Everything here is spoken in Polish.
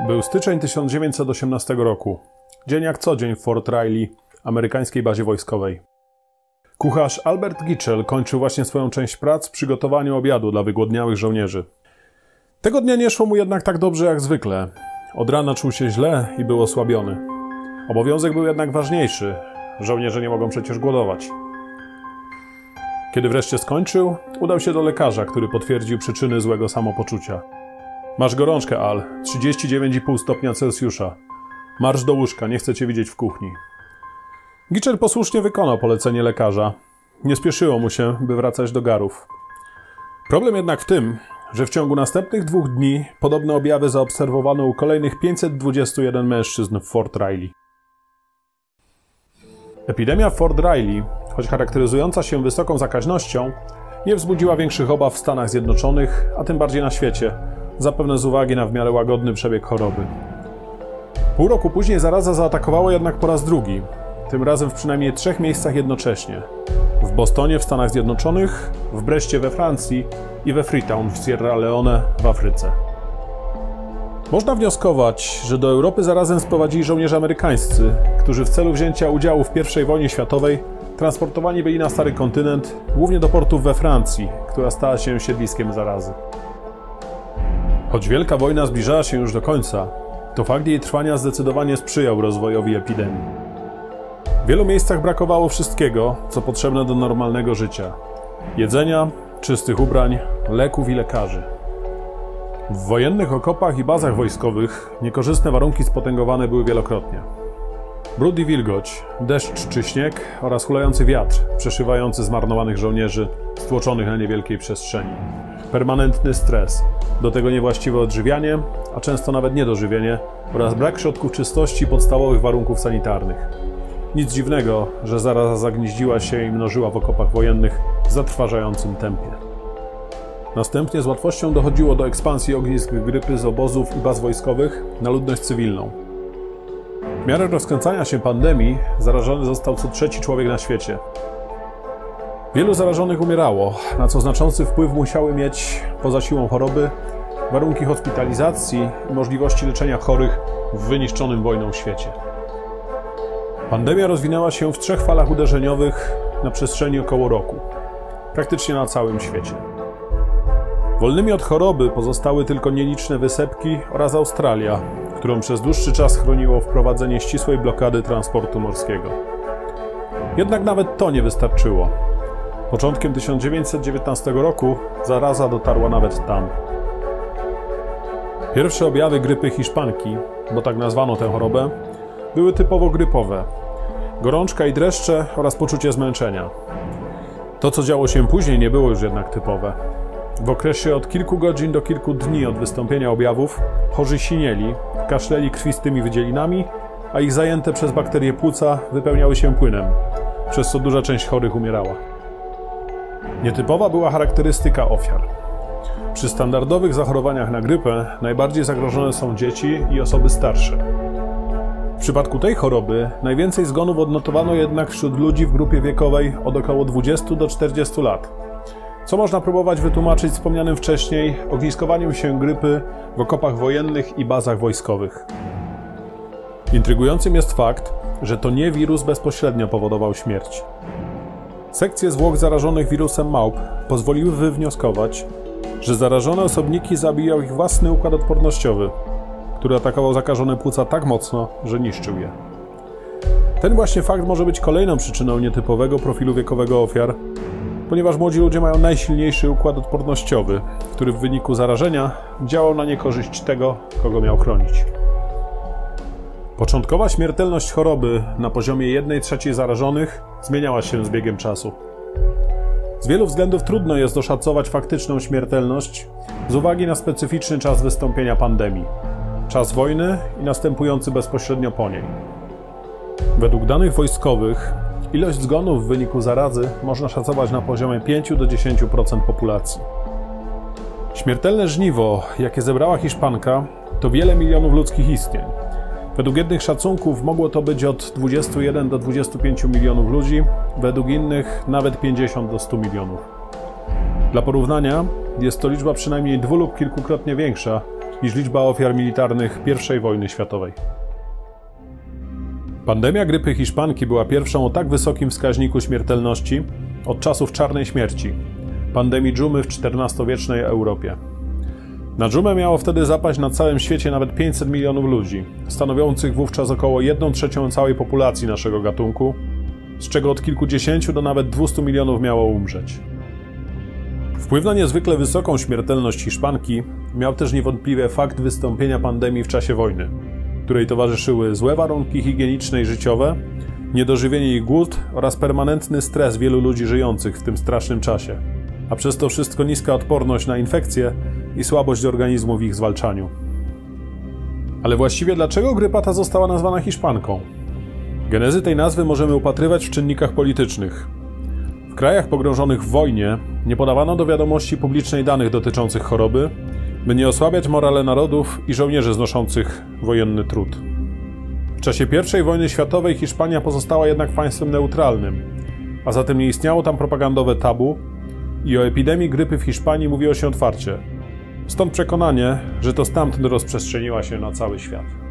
Był styczeń 1918 roku. Dzień jak co dzień w Fort Riley, amerykańskiej bazie wojskowej. Kucharz Albert Gitchell kończył właśnie swoją część prac w przygotowaniu obiadu dla wygłodniałych żołnierzy. Tego dnia nie szło mu jednak tak dobrze jak zwykle. Od rana czuł się źle i był osłabiony. Obowiązek był jednak ważniejszy. Żołnierze nie mogą przecież głodować. Kiedy wreszcie skończył, udał się do lekarza, który potwierdził przyczyny złego samopoczucia. Masz gorączkę, Al. 39,5 stopnia Celsjusza. Marsz do łóżka, nie chcę cię widzieć w kuchni. Gitcher posłusznie wykonał polecenie lekarza. Nie spieszyło mu się, by wracać do garów. Problem jednak w tym, że w ciągu następnych dwóch dni podobne objawy zaobserwowano u kolejnych 521 mężczyzn w Fort Riley. Epidemia w Fort Riley, choć charakteryzująca się wysoką zakaźnością, nie wzbudziła większych obaw w Stanach Zjednoczonych, a tym bardziej na świecie, zapewne z uwagi na w miarę łagodny przebieg choroby. Pół roku później zaraza zaatakowała jednak po raz drugi, tym razem w przynajmniej trzech miejscach jednocześnie. W Bostonie w Stanach Zjednoczonych, w Breszcie we Francji i we Freetown w Sierra Leone w Afryce. Można wnioskować, że do Europy zarazem sprowadzili żołnierze amerykańscy, którzy w celu wzięcia udziału w I wojnie światowej transportowani byli na stary kontynent, głównie do portów we Francji, która stała się siedliskiem zarazy. Choć Wielka Wojna zbliżała się już do końca, to fakt jej trwania zdecydowanie sprzyjał rozwojowi epidemii. W wielu miejscach brakowało wszystkiego, co potrzebne do normalnego życia: jedzenia, czystych ubrań, leków i lekarzy. W wojennych okopach i bazach wojskowych niekorzystne warunki spotęgowane były wielokrotnie. Brud i wilgoć, deszcz czy śnieg oraz hulający wiatr przeszywający zmarnowanych żołnierzy stłoczonych na niewielkiej przestrzeni. Permanentny stres, do tego niewłaściwe odżywianie, a często nawet niedożywienie oraz brak środków czystości i podstawowych warunków sanitarnych. Nic dziwnego, że zaraza zagnieździła się i mnożyła w okopach wojennych w zatrważającym tempie. Następnie z łatwością dochodziło do ekspansji ognisk grypy z obozów i baz wojskowych na ludność cywilną. W miarę rozkręcania się pandemii zarażony został co trzeci człowiek na świecie. Wielu zarażonych umierało, na co znaczący wpływ musiały mieć, poza siłą choroby, warunki hospitalizacji i możliwości leczenia chorych w wyniszczonym wojną świecie. Pandemia rozwinęła się w trzech falach uderzeniowych na przestrzeni około roku, praktycznie na całym świecie. Wolnymi od choroby pozostały tylko nieliczne wysepki oraz Australia, którą przez dłuższy czas chroniło wprowadzenie ścisłej blokady transportu morskiego. Jednak nawet to nie wystarczyło. Początkiem 1919 roku zaraza dotarła nawet tam. Pierwsze objawy grypy hiszpanki, bo tak nazwano tę chorobę, były typowo grypowe. Gorączka i dreszcze oraz poczucie zmęczenia. To, co działo się później, nie było już jednak typowe. W okresie od kilku godzin do kilku dni od wystąpienia objawów chorzy sinieli, kaszleli krwistymi wydzielinami, a ich zajęte przez bakterie płuca wypełniały się płynem, przez co duża część chorych umierała. Nietypowa była charakterystyka ofiar. Przy standardowych zachorowaniach na grypę najbardziej zagrożone są dzieci i osoby starsze. W przypadku tej choroby najwięcej zgonów odnotowano jednak wśród ludzi w grupie wiekowej od około 20 do 40 lat, co można próbować wytłumaczyć wspomnianym wcześniej ogniskowaniem się grypy w okopach wojennych i bazach wojskowych. Intrygującym jest fakt, że to nie wirus bezpośrednio powodował śmierć. Sekcje zwłok zarażonych wirusem małp pozwoliły wywnioskować, że zarażone osobniki zabijał ich własny układ odpornościowy, który atakował zakażone płuca tak mocno, że niszczył je. Ten właśnie fakt może być kolejną przyczyną nietypowego profilu wiekowego ofiar, ponieważ młodzi ludzie mają najsilniejszy układ odpornościowy, który w wyniku zarażenia działał na niekorzyść tego, kogo miał chronić. Początkowa śmiertelność choroby na poziomie 1 trzeciej zarażonych zmieniała się z biegiem czasu. Z wielu względów trudno jest oszacować faktyczną śmiertelność z uwagi na specyficzny czas wystąpienia pandemii, czas wojny i następujący bezpośrednio po niej. Według danych wojskowych ilość zgonów w wyniku zarazy można szacować na poziomie 5 do 10% populacji. Śmiertelne żniwo, jakie zebrała Hiszpanka, to wiele milionów ludzkich istnień Według jednych szacunków mogło to być od 21 do 25 milionów ludzi, według innych nawet 50 do 100 milionów. Dla porównania jest to liczba przynajmniej dwu lub kilkukrotnie większa niż liczba ofiar militarnych I wojny światowej. Pandemia grypy hiszpanki była pierwszą o tak wysokim wskaźniku śmiertelności od czasów czarnej śmierci, pandemii dżumy w XIV-wiecznej Europie. Na dżumę miało wtedy zapaść na całym świecie nawet 500 milionów ludzi, stanowiących wówczas około 1 trzecią całej populacji naszego gatunku, z czego od kilkudziesięciu do nawet 200 milionów miało umrzeć. Wpływ na niezwykle wysoką śmiertelność Hiszpanki miał też niewątpliwie fakt wystąpienia pandemii w czasie wojny, której towarzyszyły złe warunki higieniczne i życiowe, niedożywienie i głód oraz permanentny stres wielu ludzi żyjących w tym strasznym czasie, a przez to wszystko niska odporność na infekcje i słabość organizmu w ich zwalczaniu. Ale właściwie dlaczego grypa ta została nazwana Hiszpanką? Genezy tej nazwy możemy upatrywać w czynnikach politycznych. W krajach pogrążonych w wojnie nie podawano do wiadomości publicznej danych dotyczących choroby, by nie osłabiać morale narodów i żołnierzy znoszących wojenny trud. W czasie I wojny światowej Hiszpania pozostała jednak państwem neutralnym, a zatem nie istniało tam propagandowe tabu i o epidemii grypy w Hiszpanii mówiło się otwarcie. Stąd przekonanie, że to stamtąd rozprzestrzeniła się na cały świat.